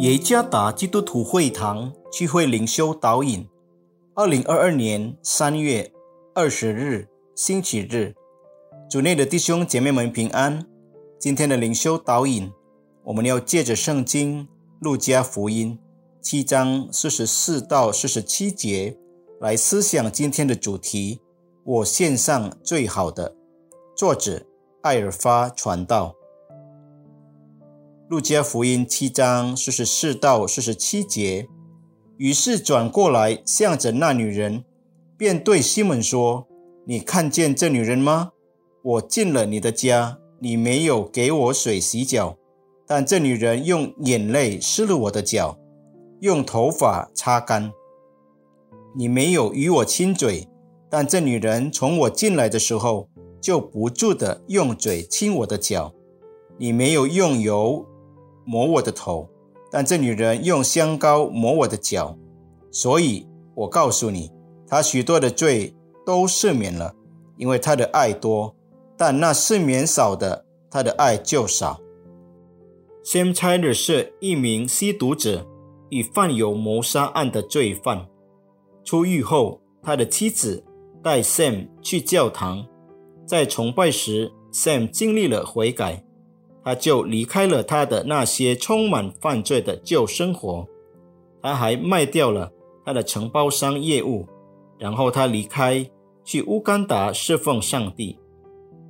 耶加达基督徒会堂聚会灵修导引，二零二二年三月二十日星期日，主内的弟兄姐妹们平安。今天的灵修导引，我们要借着圣经路加福音七章四十四到四十七节来思想今天的主题。我献上最好的。作者艾尔发传道。路加福音七章四十四到四十七节，于是转过来向着那女人，便对西门说：“你看见这女人吗？我进了你的家，你没有给我水洗脚，但这女人用眼泪湿了我的脚，用头发擦干。你没有与我亲嘴，但这女人从我进来的时候就不住的用嘴亲我的脚。你没有用油。”抹我的头，但这女人用香膏抹我的脚，所以我告诉你，她许多的罪都赦免了，因为她的爱多；但那赦免少的，她的爱就少。Sam Tyler 是一名吸毒者，与犯有谋杀案的罪犯。出狱后，他的妻子带 Sam 去教堂，在崇拜时，Sam 经历了悔改。他就离开了他的那些充满犯罪的旧生活，他还卖掉了他的承包商业务，然后他离开去乌干达侍奉上帝，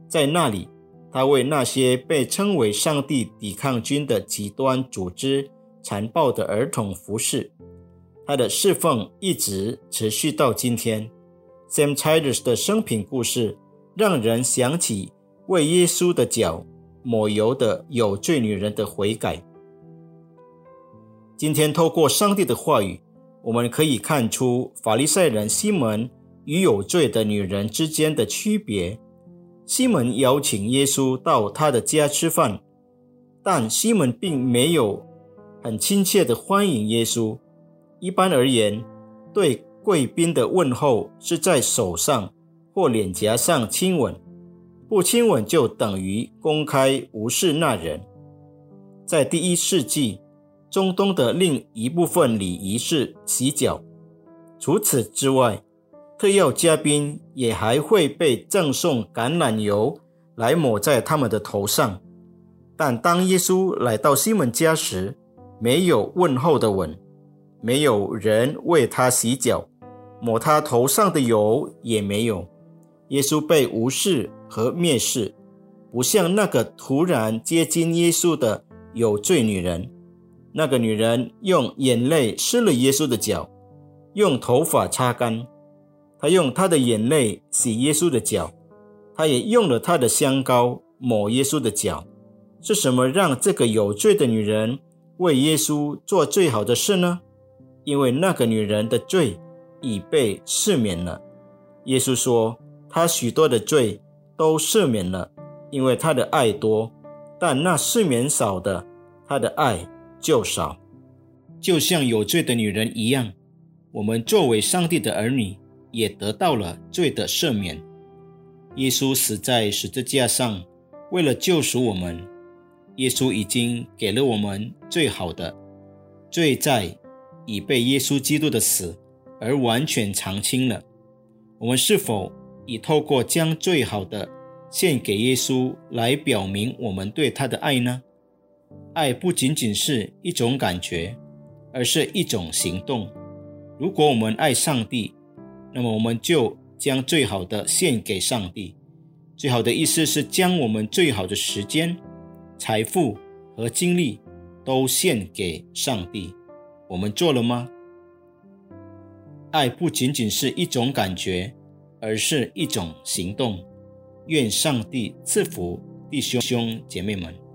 在那里，他为那些被称为上帝抵抗军的极端组织残暴的儿童服侍，他的侍奉一直持续到今天。Sam Childers 的生平故事让人想起为耶稣的脚。抹油的有罪女人的悔改。今天透过上帝的话语，我们可以看出法利赛人西门与有罪的女人之间的区别。西门邀请耶稣到他的家吃饭，但西门并没有很亲切的欢迎耶稣。一般而言，对贵宾的问候是在手上或脸颊上亲吻。不亲吻就等于公开无视那人。在第一世纪，中东的另一部分礼仪是洗脚。除此之外，特邀嘉宾也还会被赠送橄榄油来抹在他们的头上。但当耶稣来到西门家时，没有问候的吻，没有人为他洗脚，抹他头上的油也没有。耶稣被无视。和蔑视，不像那个突然接近耶稣的有罪女人。那个女人用眼泪湿了耶稣的脚，用头发擦干。她用她的眼泪洗耶稣的脚，她也用了她的香膏抹耶稣的脚。是什么让这个有罪的女人为耶稣做最好的事呢？因为那个女人的罪已被赦免了。耶稣说，她许多的罪。都赦免了，因为他的爱多；但那赦免少的，他的爱就少。就像有罪的女人一样，我们作为上帝的儿女，也得到了罪的赦免。耶稣死在十字架上，为了救赎我们。耶稣已经给了我们最好的，罪债已被耶稣基督的死而完全偿清了。我们是否？以透过将最好的献给耶稣来表明我们对他的爱呢？爱不仅仅是一种感觉，而是一种行动。如果我们爱上帝，那么我们就将最好的献给上帝。最好的意思是将我们最好的时间、财富和精力都献给上帝。我们做了吗？爱不仅仅是一种感觉。而是一种行动。愿上帝赐福弟兄兄姐妹们。